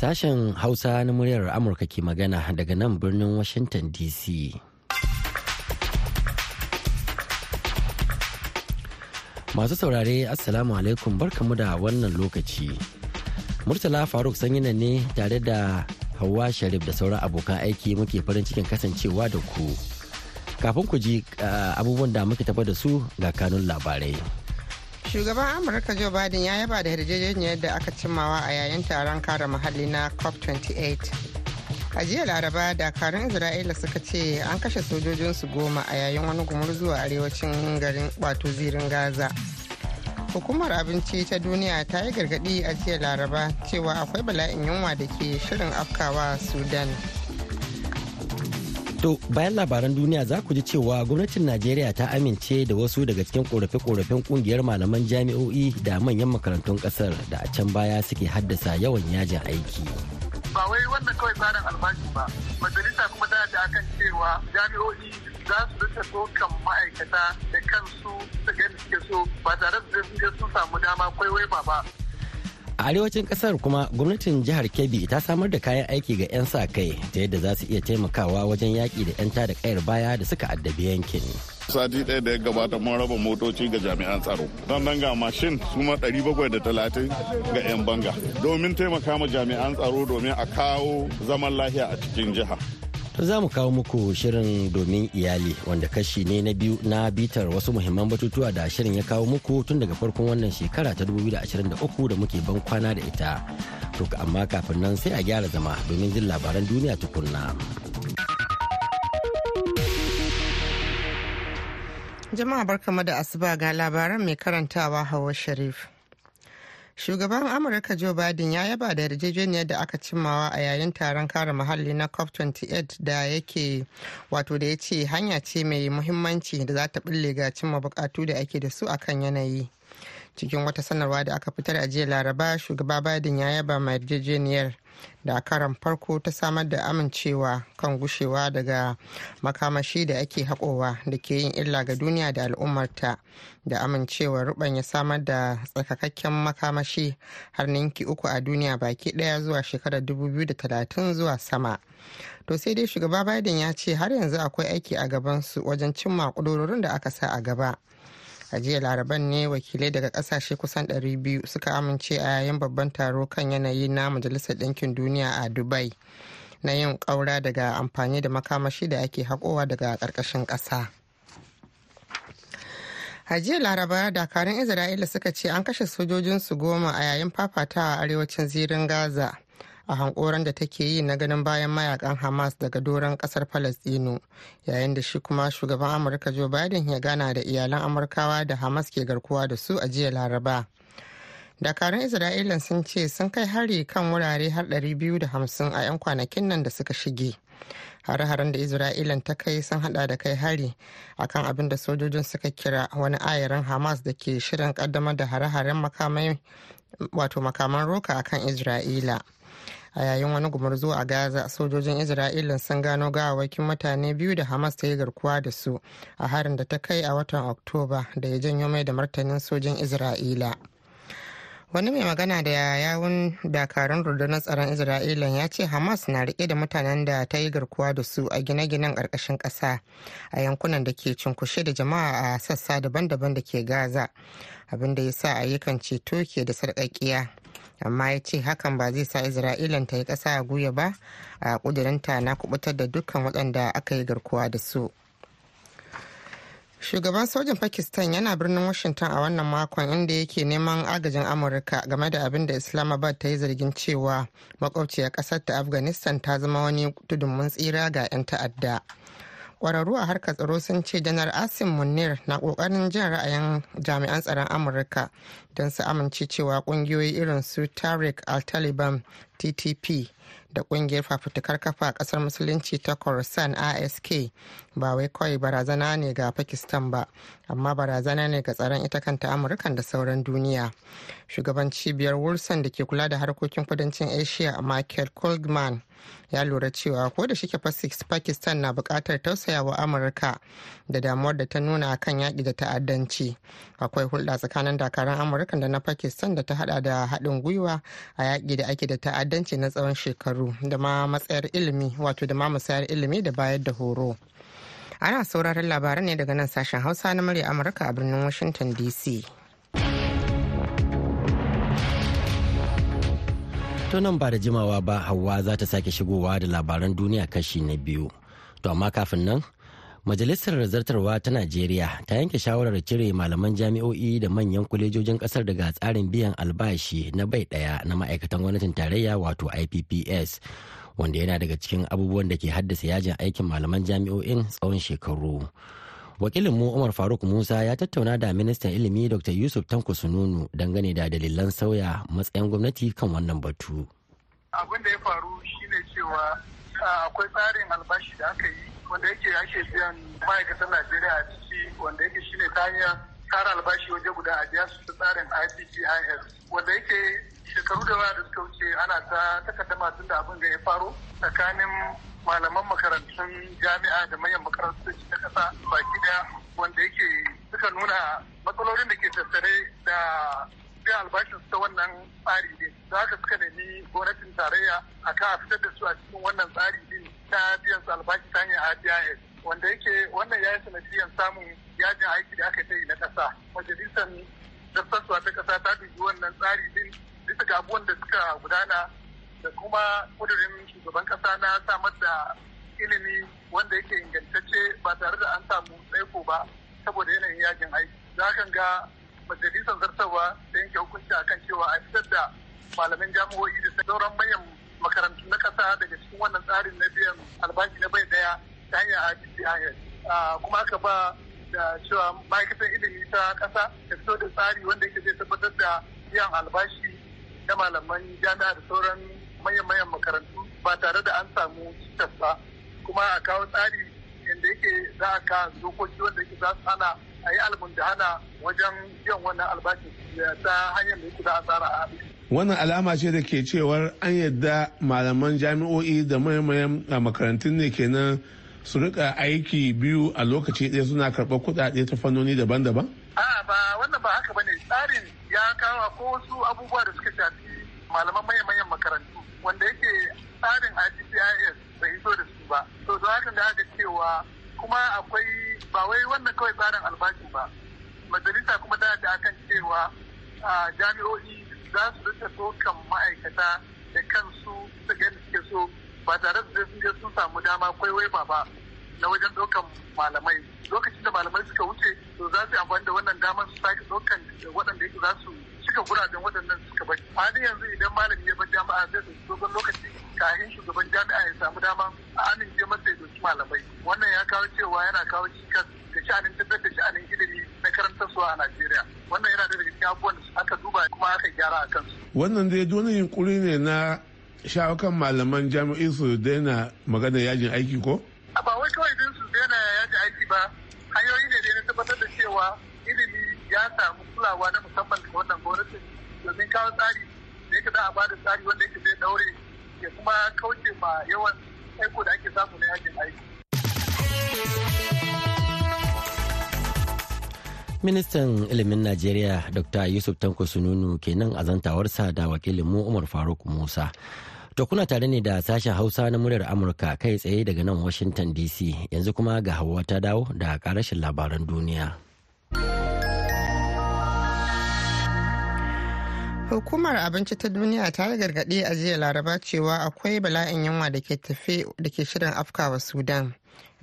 Sashen Hausa na muryar Amurka ke magana daga nan birnin Washington DC. Masu saurare Assalamu alaikum barkamu da wannan lokaci. Murtala Faruk sanyina ne tare da Hauwa Sharif da sauran abokan aiki muke farin cikin kasancewa da ku. Kafin ku ji abubuwan da muke tafa da su ga kanun labarai. Shugaban Amurka Joe Biden ya yaba da yarjejeniyar da aka cimmawa a yayin taron kare muhalli na COP28. A jiya Laraba, dakarun Isra'ila suka ce an kashe sojojinsu goma a yayin wani gumurzu a arewacin garin wato zirin Gaza. Hukumar abinci ta duniya ta yi gargaɗi a jiya Laraba cewa akwai bala'in yunwa da ke shirin afkawa Sudan. To bayan labaran duniya za ku ji cewa gwamnatin Najeriya ta amince da wasu daga cikin korafe-korafen ƙungiyar malaman jami'o'i da manyan makarantun ƙasar da a can baya suke haddasa yawan yajin aiki. Ba wai wannan kawai tsarin albashi ba, majalisa kuma ta da akan cewa jami'o'i za su riƙa dokan ma'aikata da kansu su ga suke so ba tare da sun samu dama kwaiwai ba ba. A arewacin ƙasar kuma gwamnatin jihar kebbi ta samar da kayan aiki ga 'yan sa kai ta yadda za su iya taimakawa wajen yaƙi da 'yan da kayar baya da suka addabi yankin. Sati ɗaya da ya gabata mun raba motoci ga jami'an tsaro. Sannan ga mashin su ma talatin ga 'yan banga. Domin taimaka ma jami'an tsaro domin a kawo zaman lahiya a cikin jiha. Za mu kawo muku shirin domin iyali wanda kashi ne na biyu na bitar wasu muhimman batutuwa da shirin ya kawo muku tun daga farkon wannan shekara ta 2023 da muke ban kwana da ita. To amma kafin nan sai a gyara zama domin jin labaran duniya tukunna. Jama'a barkama da asuba ga labaran mai karantawa Hawa Sharif. Shugaban Amurka Joe Biden ya yaba da yarjejeniyar da aka cimmawa a yayin taron kare muhalli na COP28 da yake wato da ya ce hanya ce mai muhimmanci da za ta bulle ga cimma bukatu da ake da su akan yanayi. Cikin wata sanarwa da aka fitar a jiya Laraba, shugaba Biden ya yaba ma yarjejeniyar da karan farko ta samar da amincewa kan gushewa daga makamashi da ake haƙowa da ke yin illa ga duniya da al'ummarta da amincewar rubanya samar da tsakakakken makamashi har ninki uku a duniya baki ɗaya zuwa shekarar 2030 zuwa sama. To sai dai shugaba biden ya ce har yanzu akwai aiki a gabansu wajen cimma ƙudurorin da aka sa a gaba. A jiya laraban ne wakilai daga ƙasashe kusan 200 suka amince a yayin babban taro kan yanayi na majalisar ɗinkin duniya a dubai na yin ƙaura daga amfani da makamashi da ake haƙowa daga ƙarƙashin ƙasa. A jiya laraba dakarun isra'ila suka ce an kashe sojojinsu goma a yayin fafatawa arewacin zirin gaza. A hankoran da take yi na ganin bayan mayaƙan hamas daga doron ƙasar palestino yayin da shi kuma shugaban amurka joe biden ya gana da iyalan amurkawa da hamas ke garkuwa da su a jiya laraba. Dakarun isra'ila sun ce sun kai hari kan wurare har 250 a 'yan kwanakin nan da suka shige. Hare-haren da isra'ilan ta kai sun hada da kai hari akan abin da sojojin suka kira wani ayarin hamas da ke shirin kaddamar da hare-haren wato makaman roka akan isra'ila. A yayin wani gumurzu a gaza sojojin isra'ila sun gano gawawakin mutane biyu da hamas ta yi garkuwa da su a harin da ta kai a watan oktoba da ya janyo mai da martanin sojin isra'ila. Wani mai magana da yawun dakarun rundunar tsaron isra'ila ya ce hamas na riƙe da mutanen da ta yi garkuwa da su a gine-ginen ƙarƙashin ƙasa a yankunan da ke cunkushe da jama'a a sassa daban-daban da ke gaza abin da ya sa ayyukan ceto ke da sarƙaƙiya. Amma ya ce hakan ba zai sa isra'ilan ta yi ƙasa a guya ba a ƙudurinta na kuɓutar da dukkan waɗanda aka yi garkuwa da su. Shugaban sojin pakistan yana birnin washington a wannan makon inda yake neman agajin amurka game da abin da islamabad ta yi zargin cewa makwabciyar ƙasar ta afghanistan ta zama wani tudun mun tsira ga 'yan ta'adda. Kwararru a harkar tsaro sun ce janar asim munir na ƙoƙarin jin ra'ayin jami'an tsaron amurka don su amince cewa kungiyoyi irin su tariq al-taliban ttp da ƙungiyar fafutukar kafa a ƙasar musulunci ta khorasan ask ba wai kawai barazana ne ga pakistan ba amma barazana ne ga tsaron ita kanta amurkan da sauran duniya. Shugaban cibiyar wilson da ke kula da harkokin kudancin asia michael goldman ya lura cewa ko da shike pakistan na buƙatar tausayawa amurka da damuwar da ta nuna kan yaƙi da ta'addanci. Akwai hulɗa tsakanin dakarun amurka da na pakistan da ta hada da haɗin gwiwa a yaƙi da ake da ta'addanci na tsawon shekaru da ma matsayar ilimi wato da ma musayar ilimi da bayar da horo ana sauraron labaran ne daga nan sashen hausa na murya amurka a birnin washington dc To nan ba da jimawa ba Hauwa za ta sake shigowa da labaran duniya kashi na biyu. To amma kafin nan, Majalisar Zartarwa ta Najeriya ta yanke shawarar cire malaman jami'o'i da manyan kwalejojin ƙasar daga tsarin biyan albashi na bai ɗaya na ma'aikatan gwamnatin tarayya wato IPPS, wanda yana daga cikin abubuwan da ke haddasa yajin aikin malaman jami'o'in tsawon shekaru. wakilin mu umar faruk musa ya tattauna da ministan ilimi dr yusuf tanko sununu dangane da dalilan sauya matsayin gwamnati kan wannan batu abin da ya faru shine cewa akwai tsarin albashi da aka yi wanda yake ake biyan ma'aikatan najeriya a ciki wanda yake shine ta hanyar tsara albashi waje guda a biya su tsarin ippis wanda yake shekaru da da suka wuce ana ta takaddama tun da abin da ya faru tsakanin malaman makarantun jami'a da manyan makarantun na kasa baki ɗaya wanda yake suka nuna matsalolin da ke tattare da biyan albashin ta wannan tsari din da haka suka nemi gwamnatin tarayya a kan a fitar da su a cikin wannan tsari din ta biyan su albashi ta hanyar RDIS wanda yake wannan ya yi sanadiyyar samun yajin aiki da aka yi na kasa majalisar zartaswa ta kasa ta dubi wannan tsari din bisa ga abubuwan da suka gudana da kuma kudurin shugaban kasa na samar da ilimi wanda yake ingantacce ba tare da an samu tsaiko ba saboda yanayin yajin aiki. Za kan ga majalisar zartarwa da yanke hukunci akan cewa a fitar da malaman jami'o'i da sauran manyan makarantu na kasa daga cikin wannan tsarin na biyan albashi na bai ɗaya ta hanyar RTIS kuma aka ba da cewa ma'aikatan ilimi ta kasa da fito da tsari wanda yake zai tabbatar da biyan albashi na malaman jami'a da sauran manyan makarantu ba tare da an samu cikas ba. Kuma a kawo tsari yadda yake za a ka dokoki wanda yake za su hana a yi almundahana wajen biyan wannan albashi ta hanyar da yake za a tsara a wannan alama ce da ke cewar an yadda malaman jami'o'i da mayan makarantun ne kenan su riƙa aiki biyu a lokaci ɗaya suna karɓar kuɗaɗe ta fannoni daban-daban? a ba wannan ba haka ba ne tsarin ya kawo ko wasu abubuwa da suka shafi malaman manyan makarantu wanda yake tsarin IGPIS bai iso da su ba. To don haka da aka cewa kuma akwai ba wai wannan kawai tsarin albashi ba. Majalisa kuma da akan cewa jami'o'i za su riƙa dokan ma'aikata da kansu su ga suke so ba tare da sun je sun samu dama kwaiwai ba ba na wajen dokan malamai. Lokacin da malamai suka wuce to za su amfani da wannan damar su sake dokan waɗanda yake za su cika guraben waɗannan suka bari. Halin yanzu idan malami ya bar jami'a zai da dogon lokaci kafin shugaban jami'a ya samu dama a amince masa ya doki malamai. Wannan ya kawo cewa yana kawo cikas ga sha'anin tabbatar da sha'anin ilimi na karantarsuwa a Najeriya wannan yana daga cikin abubuwan da aka duba kuma aka gyara a kansu. Wannan dai wani yunkuri ne na shawo kan malaman jami'ai su daina magana yajin aiki ko? Ba wai kawai din su daina yajin aiki ba hanyoyi ne da na tabbatar da cewa ilimi ya samu kulawa na musamman ga wannan gwamnatin domin kawo tsari da yake za a ba da tsari wanda yake zai daure ya kuma kauce ma yawan aiko da ake samu na yajin aiki. Ministan ilimin Najeriya Dr. Yusuf Tanko Sununu kenan a zantawarsa da wakilin mu Umar Faruk Musa. To kuna tare ne da sashen Hausa na muryar Amurka kai tsaye daga nan Washington DC yanzu kuma ga Hauwa ta dawo da karashin labaran duniya. Hukumar Abinci ta Duniya ta yi gargaɗi a jiya Laraba cewa akwai bala'in yunwa da ke tafe da ke shirin afkawa Sudan.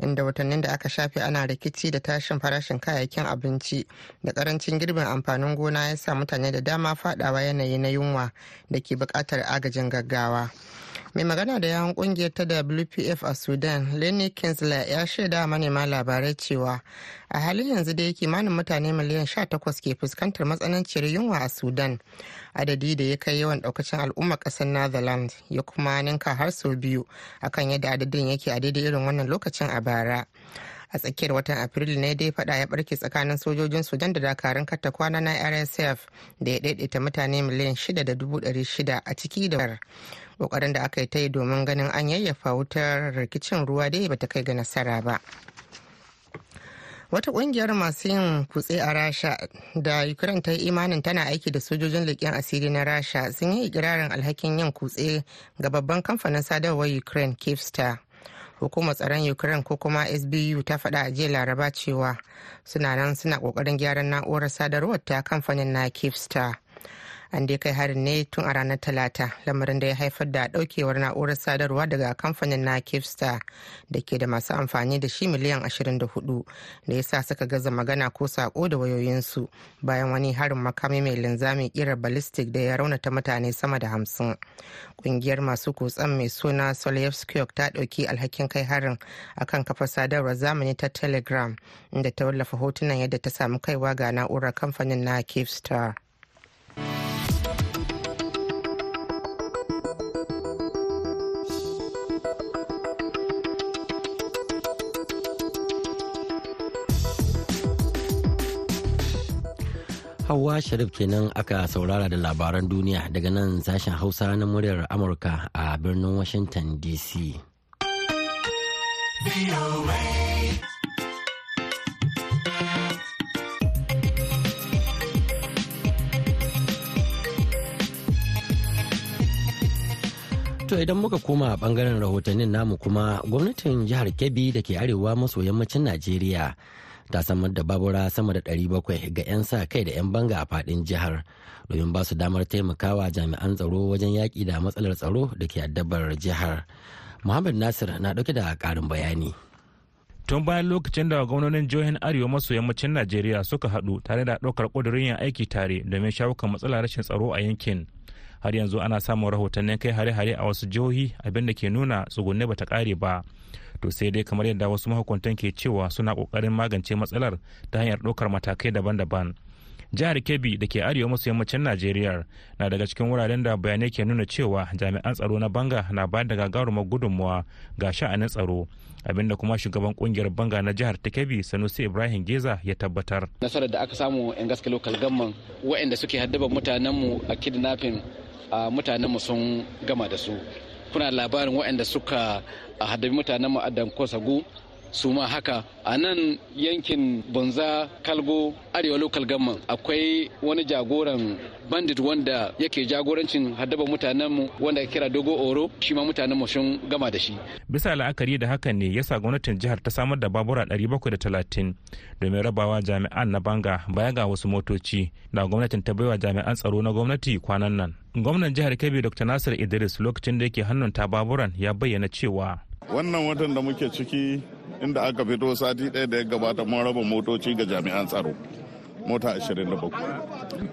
Inda watannin da aka shafe ana rikici da tashin farashin kayayyakin abinci da ƙarancin girbin amfanin gona ya sa mutane da dama fadawa yanayi na yunwa da ke buƙatar agajin gaggawa. Mai magana da yawon ƙungiyar ta wpf a sudan lenny kinsler ya shaida manema labarai cewa a halin yanzu da kimanin mutane miliyan 18 ke fuskantar matsananciyar yunwa a sudan. Adadi da ya kai yawan daukacin al'ummar ƙasar netherlands ya kuma ninka har sau biyu akan yadda adadin yake a daidai irin wannan lokacin a bara. A tsakiyar watan afrilu ne dai fada ya barke tsakanin sojojin sudan da dakarun katta kwana na rsf da ya daidaita mutane miliyan 6.600 a ciki da ƙoƙarin da aka yi ta yi domin ganin an yayyafa wutar rikicin ruwa dai bata kai ga nasara ba. Wata ƙungiyar masu yin kutse a rasha da ukraine ta yi imanin tana aiki da sojojin leƙen asiri na rasha sun yi ikirarin alhakin yin kutse ga babban kamfanin sadarwar ukraine kivstar hukumar tsaron ukraine ko kuma sbu ta faɗa a jiya laraba cewa suna nan suna ƙoƙarin gyaran na'urar sadarwar ta kamfanin na kivstar an dai kai harin ne tun a ranar talata. Lamarin da ya haifar da daukewar na'urar sadarwa daga kamfanin na kivstar da ke da masu amfani da shi miliyan 24 da ya sa suka gaza magana ko sako da wayoyinsu bayan wani harin makami mai linzami kirar ballistic da ya raunata mutane sama da hamsin. Kungiyar masu kutsen mai suna solyevskiyok ta ɗauki alhakin kai harin akan kafar sadarwar zamani ta telegram inda ta wallafa hotunan yadda ta samu kaiwa ga na'urar kamfanin na kivstar Hauwa Sharif kenan aka saurara da labaran duniya daga nan sashen Hausa na muryar Amurka a birnin Washington DC. To idan muka koma ɓangaren rahotannin namu kuma gwamnatin jihar Kebbi da ke arewa maso yammacin Najeriya ta samar da babura sama da 700 ga 'yan sa kai da 'yan banga a faɗin jihar domin ba su damar taimakawa jami'an tsaro wajen yaƙi da matsalar tsaro da ke addabar jihar. Muhammad Nasir na ɗauke da ƙarin bayani. tun bayan lokacin da gwamnonin jihohin arewa maso yammacin najeriya suka haɗu tare da ɗaukar ƙudurin yin aiki tare domin shawo kan matsalar rashin tsaro a yankin har yanzu ana samun rahotannin kai hare-hare a wasu jihohi abin da ke nuna tsugunne bata kare ba to sai dai kamar yadda wasu mahukuntan ke cewa suna ƙoƙarin magance matsalar ta hanyar ɗaukar matakai daban-daban. Jihar kebbi da ke arewa maso yammacin najeriya na daga cikin wuraren da bayanai ke nuna cewa jami'an tsaro na banga na bayar da gagarumar gudunmuwa ga sha'anin tsaro abin da kuma shugaban ƙungiyar banga na jihar ta kebbi sanusi ibrahim geza ya tabbatar. Nasarar da aka samu yan gaske local gamman waɗanda suke haddaba mutanenmu a kidnapping a mutanenmu sun gama da su. Kuna labarin waɗanda suka haddabi mutanenmu a dankosagu su ma haka. A nan yankin banza kalgo arewa local government akwai wani jagoran bandit wanda yake jagorancin haddaba mutanenmu wanda kira dogo oro shi ma mutanenmu sun gama da shi. Bisa la'akari da hakan ne yasa gwamnatin jihar ta samar da babura 730 domin rabawa jami'an na banga baya ga wasu motoci da gwamnatin ta baiwa jami'an tsaro na gwamnati kwanan nan. Gwamnan jihar kebbi dr nasir idris lokacin da yake hannunta baburan ya bayyana cewa wannan watan da muke ciki inda aka fito sati ɗaya da ya gabata mun raba motoci ga jami'an tsaro. Mota 27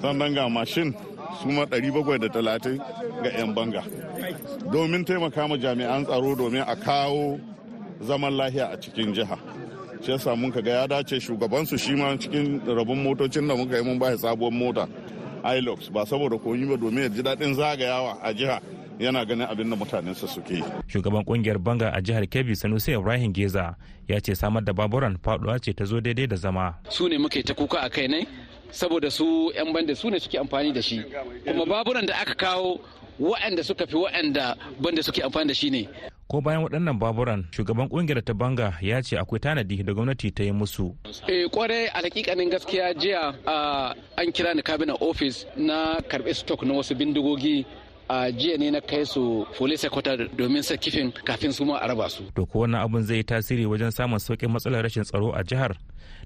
sannan ga mashin su ma 730 ga 'yan banga. Domin taimaka ma jami'an tsaro domin a kawo zaman lahiya a cikin jiha. Shi yasa mun ga ya dace shugabansu shi ma cikin rabon motocin da muka yi mun ba sabuwar mota ilox ba saboda koyi ba domin ya ji daɗin zagayawa a jiha. Yana ganin abin da mutanensa suke yi. Shugaban ƙungiyar banga a jihar Kebbi Sanusi Ibrahim Geza ya ce samar da baburan faɗuwa ce ta zo daidai da zama. Su ne muke ta kuka a kai ne saboda su 'yan banda su ne suke amfani da shi kuma baburan da aka kawo waɗanda suka fi waɗanda banda suke amfani da shi ne. Ko bayan waɗannan baburan shugaban ƙungiyar ta banga ya ce akwai tanadi da gwamnati ta yi musu. Eh ƙwarai a hakikanin gaskiya jiya an kira ni cabinet office na karɓi stock na wasu bindigogi a jiya ne na kai su police headquarter domin sa kifin kafin su ma a raba su. To ko wannan abun zai yi tasiri wajen samun sauƙin matsalar rashin tsaro a jihar?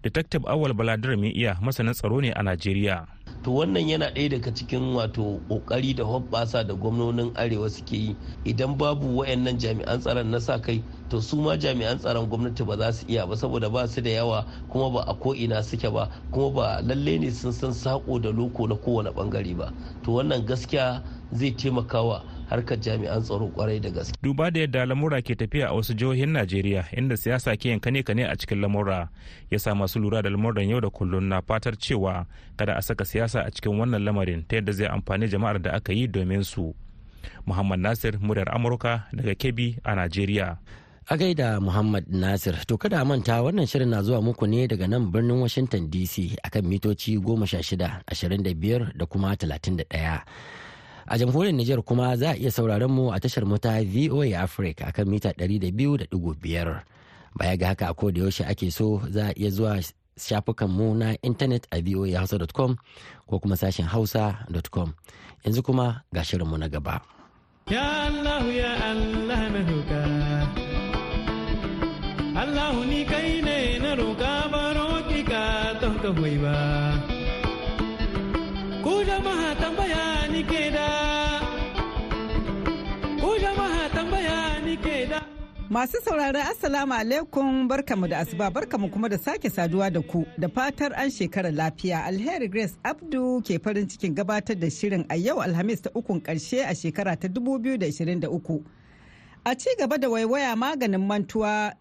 Detective Awal Baladir mai iya masanin tsaro ne a Najeriya. To wannan yana ɗaya daga cikin wato ƙoƙari da hoɓɓasa da gwamnonin arewa suke yi. Idan babu wayannan jami'an tsaron na sa kai to su ma jami'an tsaron gwamnati ba za su iya ba saboda ba su da yawa kuma ba a ko'ina suke ba kuma ba lalle ne sun san sako da loko na kowane ɓangare ba. To wannan gaskiya zai taimakawa harkar jami'an tsaro ƙwarai da gaske. Duba da yadda lamura ke tafiya a wasu jihohin Najeriya inda siyasa ke yankane kane a cikin lamura ya sa masu lura da lamuran yau da kullum na fatar cewa kada a saka siyasa a cikin wannan lamarin ta yadda zai amfani jama'ar da aka yi domin su. Muhammad Nasir muryar Amurka daga Kebbi a Najeriya. A gaida Muhammad Nasir, to kada manta wannan shirin na zuwa muku ne daga nan birnin Washington DC akan mitoci 16, 25 da kuma 31. A jamhuriyar Nijar kuma za a iya sauraron mu a tashar mota VOA Africa akan mita 200.5. Baya ga haka a koda yaushe ake so za a iya zuwa shafukan mu na intanet a voahausa.com ko kuma sashen hausa.com. Yanzu kuma ga shirinmu na gaba. Ya Allah ya Allah na roka. Allah ni kai ne na roka ka ka ba. Ku jama'a tambaya Masu saurari Assalamu alaikum barkamu da asuba barkamu kuma da sake saduwa da ku da fatar an shekara lafiya alheri Grace Abdu ke farin cikin gabatar da shirin a yau Alhamis ta ukun ƙarshe a shekara ta 2023. A ci gaba da waiwaya maganin mantuwa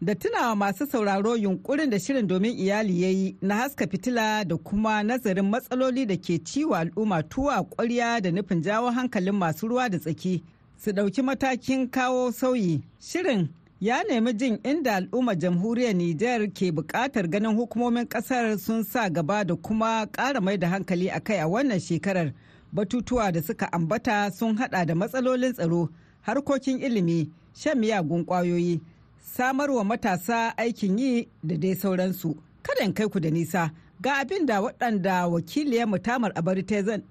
da tunawa masu sauraro yunkurin da shirin domin iyali ya yi na haska fitila da kuma nazarin matsaloli da ke ciwa al'umma tuwa kwarya da nufin jawo hankalin masu ruwa da tsaki. Su ɗauki matakin kawo sauyi. Shirin ya nemi jin inda al'ummar jamhuriyar Nijar ke buƙatar ganin hukumomin ƙasar sun sa gaba da kuma ƙara mai da hankali a kai a wannan shekarar. Batutuwa da suka ambata sun haɗa da matsalolin tsaro, harkokin ilimi, shan miyagun ƙwayoyi, samarwa matasa aikin yi da dai sauransu. Kada in kai ku da nisa, ga abin da waɗanda wakiliyar mutamar abari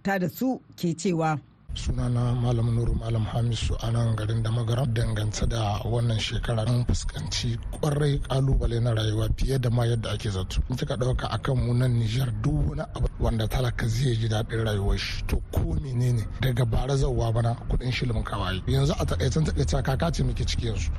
ta da su ke cewa. Sunana malam nuru malam hamisu a nan garin da magara dangance da wannan shekara an fuskanci ƙwarai ƙalubale na rayuwa fiye da ma yadda ake zato. In kika ɗauka akan mu nan nijar duk wani abu wanda talaka zai ji daɗin rayuwar shi to ko menene? Daga bara zauwa bana kuɗin shilin kawai yanzu a takaicen taƙaice kaka ce muke ciki yanzu.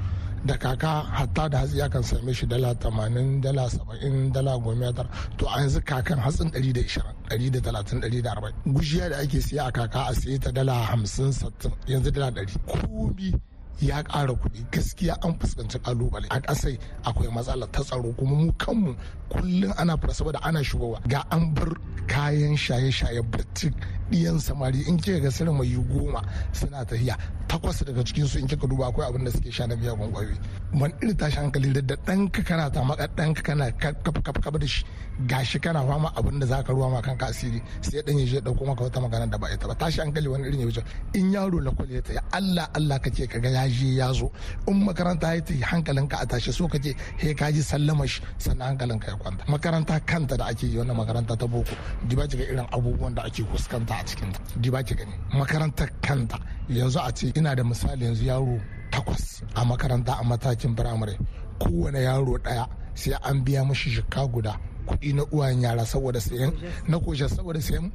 Da kaka hatta da hatsi akan same shi dala tamanin dala saba'in dala goma to a yanzu kakan hatsin ɗari da ishirin ɗari da talatin ɗari da arba'in. Gujiya da ake siya a kaka a siye ta dala hamsin sattin yanzu dala ɗari. Komi ya ƙara kuɗi. Gaskiya an fuskanci ƙalubale a ƙasai akwai matsala ta tsaro kuma mu kanmu kullum ana fara saboda ana shigowa. Ga an bar kayan shaye-shaye batik ɗiyan samari. In kika ga sirri mai goma suna tafiya takwas daga cikin su in kika duba akwai abin da suke sha na miyagun ƙwayoyi. Man irin tashi hankali da ɗanka kana ta maka ɗanka kana kafa da shi gashi kana fama abin da zaka ruwa ma kanka asiri. Sai ɗan ya je ɗauko maka wata magana da ba ita ba. Tashi hankali wani irin ya wuce. In yaro na ta ya Allah Allah kace ka ga ya je ya zo. In makaranta ya tafi hankalinka a tashi so kace he ka ji sallama shi sannan hankalinka ya kwanta. Makaranta kanta da ake yi wannan makaranta ta boko diba ga irin abubuwan da ake fuskanta a cikin ta diba gani? Makarantar kanta yanzu a ce ina da misali yanzu yaro takwas a makaranta a matakin firamare. Kowane yaro ɗaya sai an biya mashi shika guda. Kuɗi na uwayen yara saboda sayan na koshe saboda sayan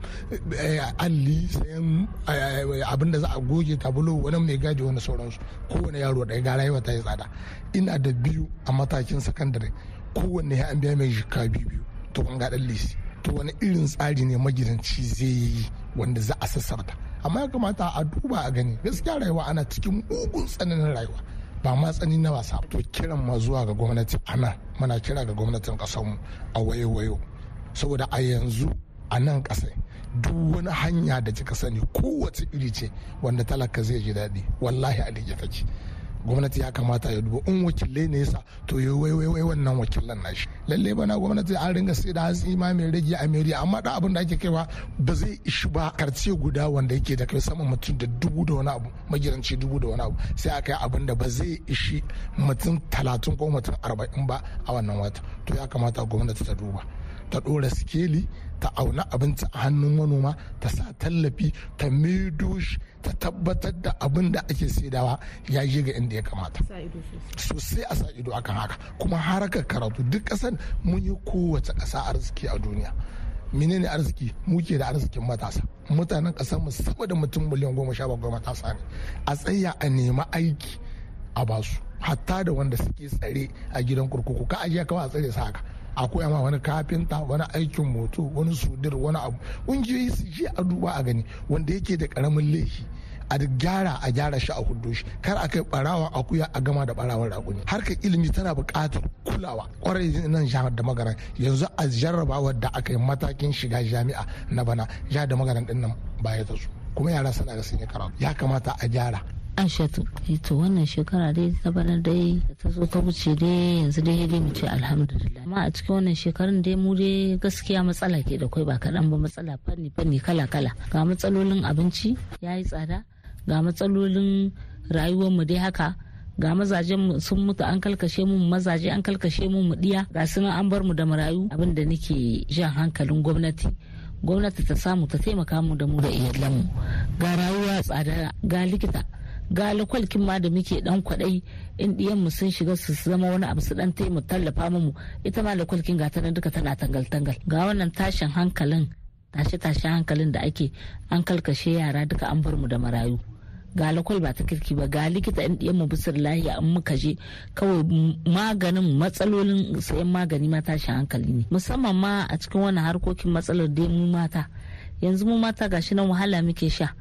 alli sayan abin da za a goge tabulo wani mai gadi wani sauransu. Kowane yaro ɗaya ga rayuwa ta yi tsada. Ina da biyu a matakin sakandare. Kowanne ya an biya mai jika biyu biyu to kun ga ɗan lisi to wani irin tsari ne magidanci zai yi wanda za a sassarta. Amma ya kamata a duba a gani. Gaskiya rayuwa ana cikin mugun tsananin rayuwa. Ba ma tsani na wasa to kiran ma zuwa ga gwamnati ana muna kira ga gwamnatin mu a wayo-wayo. Saboda a yanzu a nan kasai duk wani hanya da kika sani kowace iri ce wanda talaka zai ji daɗi. Wallahi a dige take. Gwamnati ya kamata ya duba. In wakilai ne yasa to ya wai wai wannan wakilan nashi. Lalle bana gwamnati an ringa sai da hatsi ma mai rage a meriya amma da abin da ake kaiwa ba zai ishi ba karce guda wanda yake da kai sama mutum da dubu da wani abu magiranci dubu da wani abu sai a kai abin da ba zai ishi mutum talatin ko mutum arba'in ba a wannan wata. To ya kamata gwamnati ta duba. Ta ɗora sikeli ta auna abinci a hannun manoma ta sa tallafi ta maido ta tabbatar da abin da ake saidawa ya je ga inda ya kamata. Sosai. A sa ido akan haka. Kuma harakar karatu duk ƙasar mun yi kowace ƙasa arziki a duniya. Menene arziki? Muke da arzikin matasa. Mutanen ƙasar mu sama da mutum miliyan goma sha bakwai matasa ne. A tsaya a nema aiki a ba su hatta da wanda suke tsare a gidan kurkuku. Ka ajiya kawai a tsare su haka. Akwai ma wani kafinta wani aikin moto wani sudir wani abu. Ƙungiyoyi su je a duba a gani wanda yake da ƙaramin laifi. A gyara a gyara shi a huɗu shi. Kar a kai barawa akuya a gama da barawar rakuni harkar ilimi tana buƙatar kulawa. Kwarai nan jihar da magaran. Yanzu a jarrabawar da aka yi matakin shiga jami'a na bana jihar da magaran ɗin nan baya ta su. Kuma yara suna ga sun yi karatu. Ya kamata a gyara. Aishatu to wannan shekara dai ta bana dai ta zo ta wuce dai yanzu dai dai mu ce alhamdulillah. Amma a cikin wannan shekarun dai mu dai gaskiya matsala ke da kai ba kaɗan ba matsala fanni fanni kala kala. Ga matsalolin abinci ya yi tsada ga matsalolin rayuwar mu dai haka ga mazajen sun mutu an kalkashe mu mazaje an kalkashe mu mu diya ga sunan an bar mu da marayu. Abin da nake jan hankalin gwamnati gwamnati ta samu ta taimaka mu da mu da iyalanmu ga rayuwa tsada ga likita ga lakwalkin ma da muke dan kwadai in mu sun shiga su zama wani abu su dan taimu tallafa mu ita ma lakwalkin ga tana duka tana tangal tangal ga wannan tashin hankalin tashe tashen hankalin da ake an kalkashe yara duka an bar mu da marayu. Ga lakwal ba ta kirki ba ga likita in mu bisir lahiya in muka je kawai maganin matsalolin sayan magani ma tashin hankali ne. Musamman ma a cikin wannan harkokin matsalar dai mu mata. Yanzu mu mata gashi nan wahala muke sha.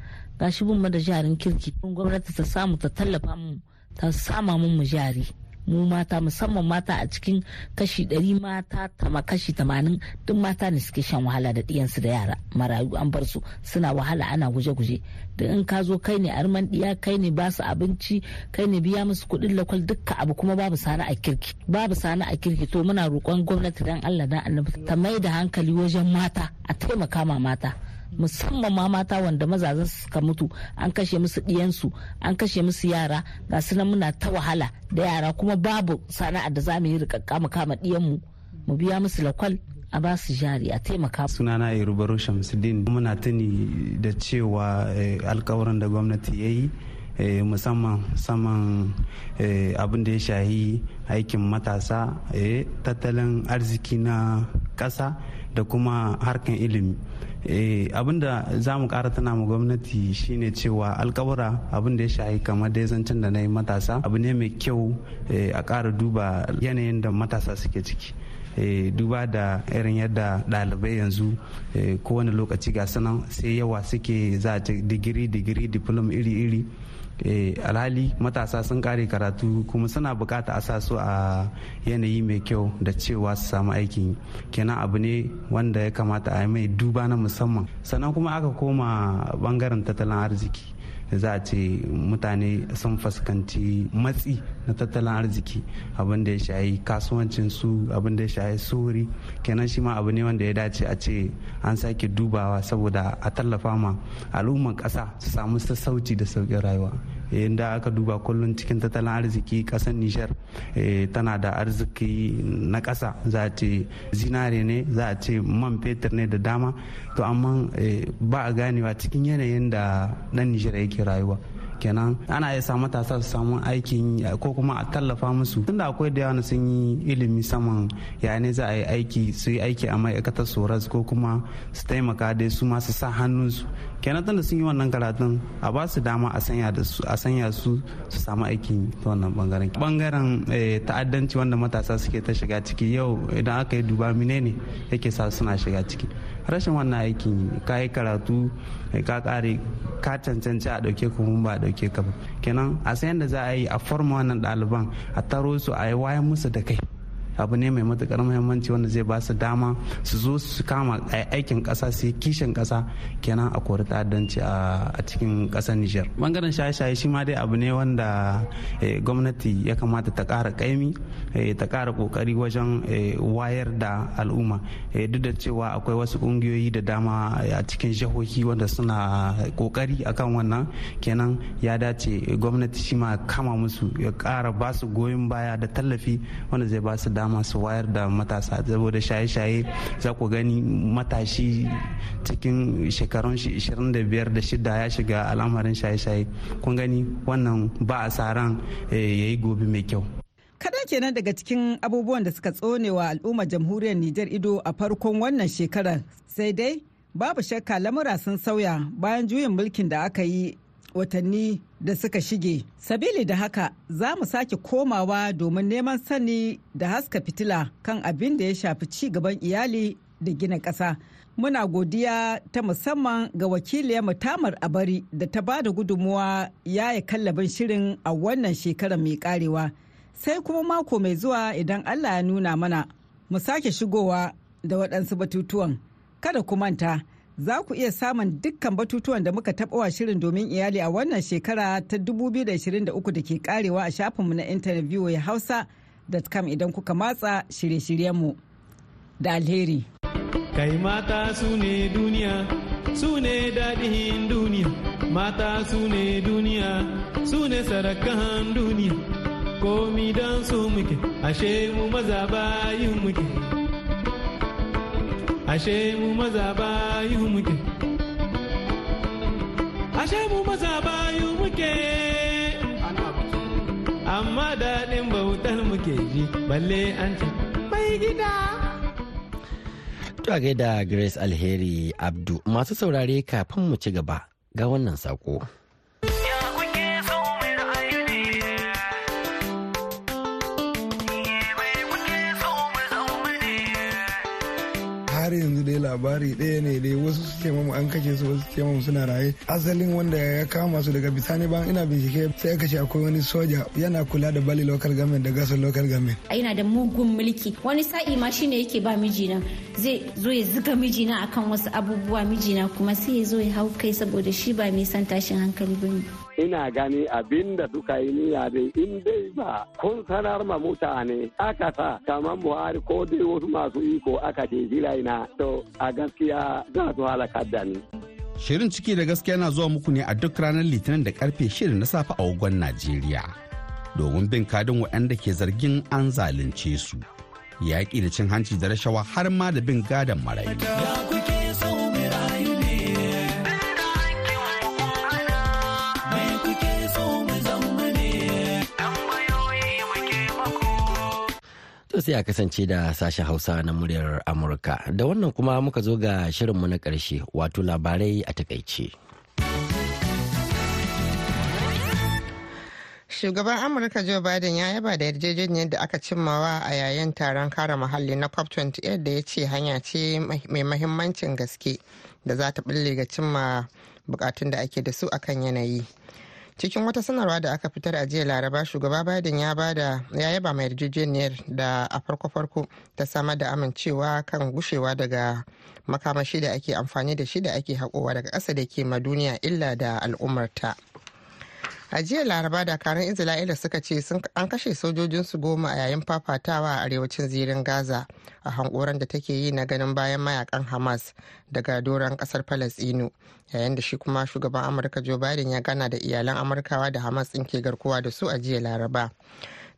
Gashi bin da jarin kirki. Gwamnati ta samu ta tallafa mu ta sama mun mu jari. Mu mata musamman mata a cikin kashi ɗari mata tama kashi tamanin duk mata ne suke shan wahala da ɗiyansu da yara. Marayu an bar su suna wahala ana guje-guje. Da in ka zo kai ne arman ɗiya kai ne ba su abinci kai ne biya musu kuɗin lakwal dukka abu kuma babu sana a kirki. Babu sana a kirki. To muna roƙon gwamnati dan Allah dan annabi ta mai da hankali wajen mata a taimaka ma mata. Musamman ma mata wanda mazajen suka mutu an kashe musu ɗiyansu an kashe musu yara ga su nan muna ta wahala da yara kuma babu sana'a da za mu yi rikakka mu kama ɗiyanmu mu biya musu lakwal a ba su jari a taimaka sunana irubaro shamsuddin. Muna tuni da cewa alkawarin da gwamnati ya yi musamman saman abin da ya shahi aikin matasa tattalin arziki na ƙasa da kuma harkan ilimi. Abin da za mu kara tana ma gwamnati shine cewa alkawura abin da ya shahi kamar da zancen da na yi matasa abu ne mai kyau a kara duba yanayin da matasa suke ciki. Duba da irin yadda ɗalibai yanzu kowane lokaci ga sanan sai yawa suke za a digiri digiri diplom iri-iri. Alhali matasa sun kare karatu kuma suna buƙata a sa su a yanayi mai kyau da cewa su samu aikin kenan abu ne wanda ya kamata a yi mai duba na musamman. Sannan kuma aka koma ɓangaren tattalin arziki. Za a ce mutane sun fuskanci matsi na tattalin arziki. Abin da ya shayi kasuwancin su abin da ya shayi suri kenan shi ma abu ne wanda ya dace a ce an sake dubawa saboda a tallafa ma al'umman kasa su samu sassauci da sauƙin rayuwa. Da aka duba kullum cikin tattalin arziki ƙasar nishar tana da arziki na ƙasa. Za a ce zinare ne za a ce man fetur ne da dama. To amma ba a ganewa cikin yanayin da nan nishar yake rayuwa. Kenan ana iya sa matasa su samu aikin ko kuma a tallafa musu. Tunda akwai da yawa sun yi ilimi saman ya ne za a yi aiki su yi aiki a ma'aikatar soras ko kuma su taimaka dai su ma su sa hannunsu. Kenan tunda sun yi wannan karatun a ba su dama a sanya su su samu aikin ta wannan ɓangaren. Bangaren ta'addanci wanda matasa suke ta shiga ciki yau idan aka yi duba menene yake sa suna shiga ciki. Rashin wannan aikin ka yi karatu ka kare ka cancanci a ɗauke mun ba a ɗauke ka ba. Kenan a san yadda za a yi a forma wannan ɗaliban a taro su a yi wayan musu da kai. Abu ne mai matuƙar muhimmanci wanda zai ba su dama su zo su kama aikin kasa su yi kishin kasa kenan a kori ta'addanci a cikin ƙasar Nijar. Bangaren shaye-shaye shi ma dai abu ne wanda gwamnati ya kamata ta kara kaimi ta kara ƙoƙari wajen wayar da al'umma duk da cewa akwai wasu kungiyoyi da dama a cikin jihohi wanda suna ƙoƙari akan wannan kenan ya dace gwamnati shi ma kama musu ya kara ba su goyon baya da tallafi wanda zai ba su dama su wayar da matasa saboda shaye-shaye za ku gani matashi cikin shekarun 25 da shida ya shiga al'amarin shaye-shaye. Kun gani wannan ba a sa ran ya yi gobe mai kyau. Kadan kenan daga cikin abubuwan da suka tsonewa al'ummar jamhuriyar Nijar ido a farkon wannan shekarar. Sai dai babu shakka lamura sun sauya bayan juyin mulkin da aka yi watanni da suka shige. Sabili da haka za mu sake komawa domin neman sani da haska fitila kan abin da ya shafi ci gaban iyali da gina ƙasa. Muna godiya ta musamman ga wakiliyar mutamar abari da ta ba da gudunmuwa yaya kallabin shirin a wannan shekarar mai karewa. Sai kuma mako mai zuwa idan Allah ya nuna mana mu sake shigowa da waɗansu batutuwan. Kada ku manta. Za ku iya samun dukkan batutuwan da muka taɓa wa shirin domin iyali a wannan shekara ta 2023 da ke karewa a shafinmu na intanet ya hausa.com idan kuka matsa shirye-shiryenmu da alheri. Kai mata su ne duniya, su ne daɗin duniya, mata su ne duniya, su ne sarakan duniya, komi don su muke, ashe mu maza bayin muke. Ashe mu maza bayu muke. Ashe mu maza bayu muke. Amma daɗin bautar muke ji balle an ce mai gida. To a gaida Grace Alheri Abdu masu saurare kafin mu ci gaba ga wannan sako. Har yanzu dai labari ɗaya ne dai wasu su ce mamu an kashe su wasu ce mamu suna raye. Asalin wanda ya kama su daga bisani bayan ina bincike sai aka ce akwai wani soja yana kula da bali local government da gasar local government. Yana da mugun mulki. Wani sa'i ma shine yake ba mijina. Zai zo ya zuga mijina akan wasu abubuwa mijina kuma sai ya zo ya hau kai saboda shi ba mai son tashin hankali ba ne. Ina gani abin da suka yi niyya dai in dai ba kun sanar ma mutane aka sa kamar buhari ko dai wasu masu iko aka ce ina to a gaskiya za su halakar da ni. Shirin ciki da gaskiya na zuwa muku ne a duk ranar litinin da ƙarfe shirin na safe a wagon Najeriya. Domin bin kadin waɗanda ke zargin an zalunce su. Yaƙi da cin hanci da rashawa har ma da bin gadon marayu. Sai a kasance da sashen Hausa na muryar Amurka. Da wannan kuma muka zo ga shirinmu na ƙarshe wato labarai a taƙaice. Shugaban Amurka Joe Biden ya yaba da yarjejeniyar da aka cimmawa a yayin taron kare muhalli na COP28 da ya ce hanya ce mai mahimmancin gaske da za ta bulle ga cimma bukatun da ake da su akan yanayi. Cikin wata sanarwa da aka fitar a jiya laraba shugaba biden ya ba da ya yaba mai yarjejeniyar da a farko-farko ta samar da amincewa kan gushewa daga makamashi da ake amfani da shi da ake haƙowa daga ƙasa da ke ma duniya illa da al'ummarta. A jiya laraba dakarun isra'ila suka ce an kashe sojojinsu goma a yayin fafatawa a arewacin zirin gaza a hankoran da take yi na ganin bayan mayaƙan hamas daga doron ƙasar palestino yayin da shi kuma shugaban amurka joe biden ya gana da iyalan amurkawa da hamas ɗin ke garkuwa da su a jiya laraba.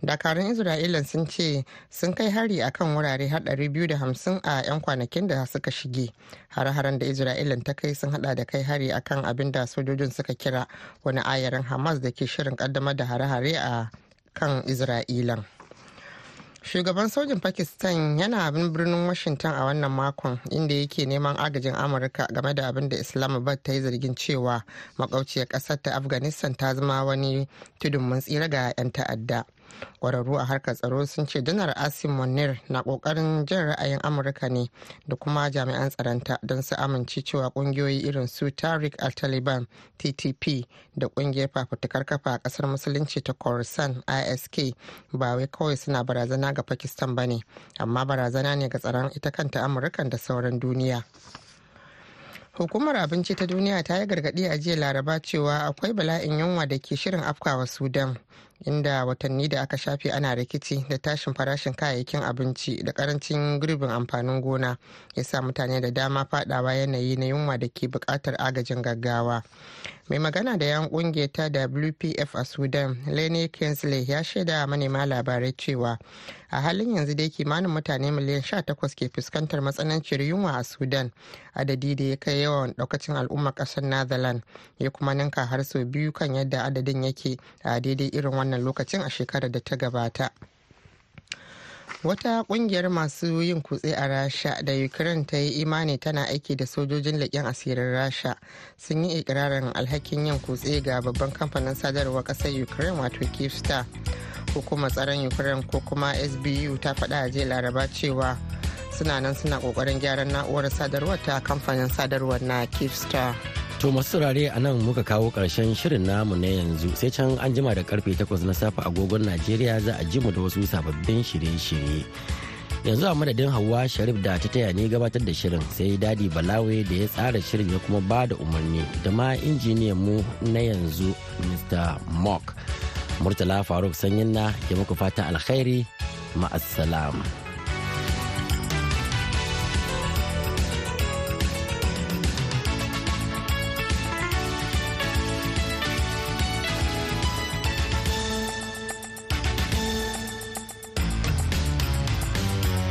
Dakarun isra'ila sun ce sun kai hari a kan wurare har 250 a 'yan kwanakin da suka shige. Har-haren da isra'ila ta kai sun hada da kai hari a kan abin da sojojin suka kira wani ayarin hamas da ke shirin kaddamar da hare-hare a kan isra'ilan. Shugaban sojin pakistan yana abin birnin washington a wannan makon inda yake neman agajin amurka game da abin da islamabad ta yi zargin cewa makauciyar ƙasar ta afghanistan ta zama wani tudun mun tsira ga 'yan ta'adda. Kwararru a harkar tsaro sun ce janar asim monir na ƙoƙarin jin ra'ayin amurka ne da kuma jami'an tsaronta don su amince cewa kungiyoyi irin su tariq al-taliban ttp da ƙungiyar fafutukar kafa a ƙasar musulunci ta khorasan isk ba wai kawai suna barazana ga pakistan ba ne amma barazana ne ga tsaron ita kanta amurkan da sauran duniya. Hukumar abinci ta duniya ta yi gargaɗi a jiya laraba cewa akwai bala'in yunwa da ke shirin afkawa sudan inda watanni da aka shafe ana rikici da tashin farashin kayayyakin abinci da ƙarancin girbin amfanin gona ya sa mutane da dama fadawa yanayi na yunwa da ke buƙatar agajin gaggawa. Mai magana da yan ƙungiyar ta wpf a sudan lenny kinsley ya shaida manema labarai cewa a halin yanzu dai kimanin mutane miliyan 18 ke fuskantar matsananciyar yunwa a sudan adadi da ya kai yawan daukacin al'ummar ƙasar netherlands ya kuma ninka har sau biyu kan yadda adadin yake a daidai irin wannan lokacin a shekarar da ta gabata. Wata ƙungiyar masu yin kutse a rasha da ukraine ta yi imani tana aiki da sojojin leƙen asirin rasha sun yi ikirarin alhakin yin kutse ga babban kamfanin sadarwar ƙasar ukraine wato kyivstar hukumar tsaron ukraine ko kuma sbu ta faɗa a jiya laraba cewa suna nan suna ƙoƙarin gyaran na'urar sadarwar ta kamfanin sadarwar na Kivstar. To masu saurare a nan muka kawo ƙarshen shirin namu na yanzu sai can an jima da ƙarfe 8 na safe agogon Najeriya za a ji mu da wasu sababbin shirye-shirye. Yanzu a madadin Hauwa Sharif da ta taya ne gabatar da shirin sai Dadi Balawe da ya tsara shirin ya kuma ba da umarni da ma injiniyan mu na yanzu Mr. Mock. Murtala Faruk Sanyin na ke muku fata alkhairi ma'assalam.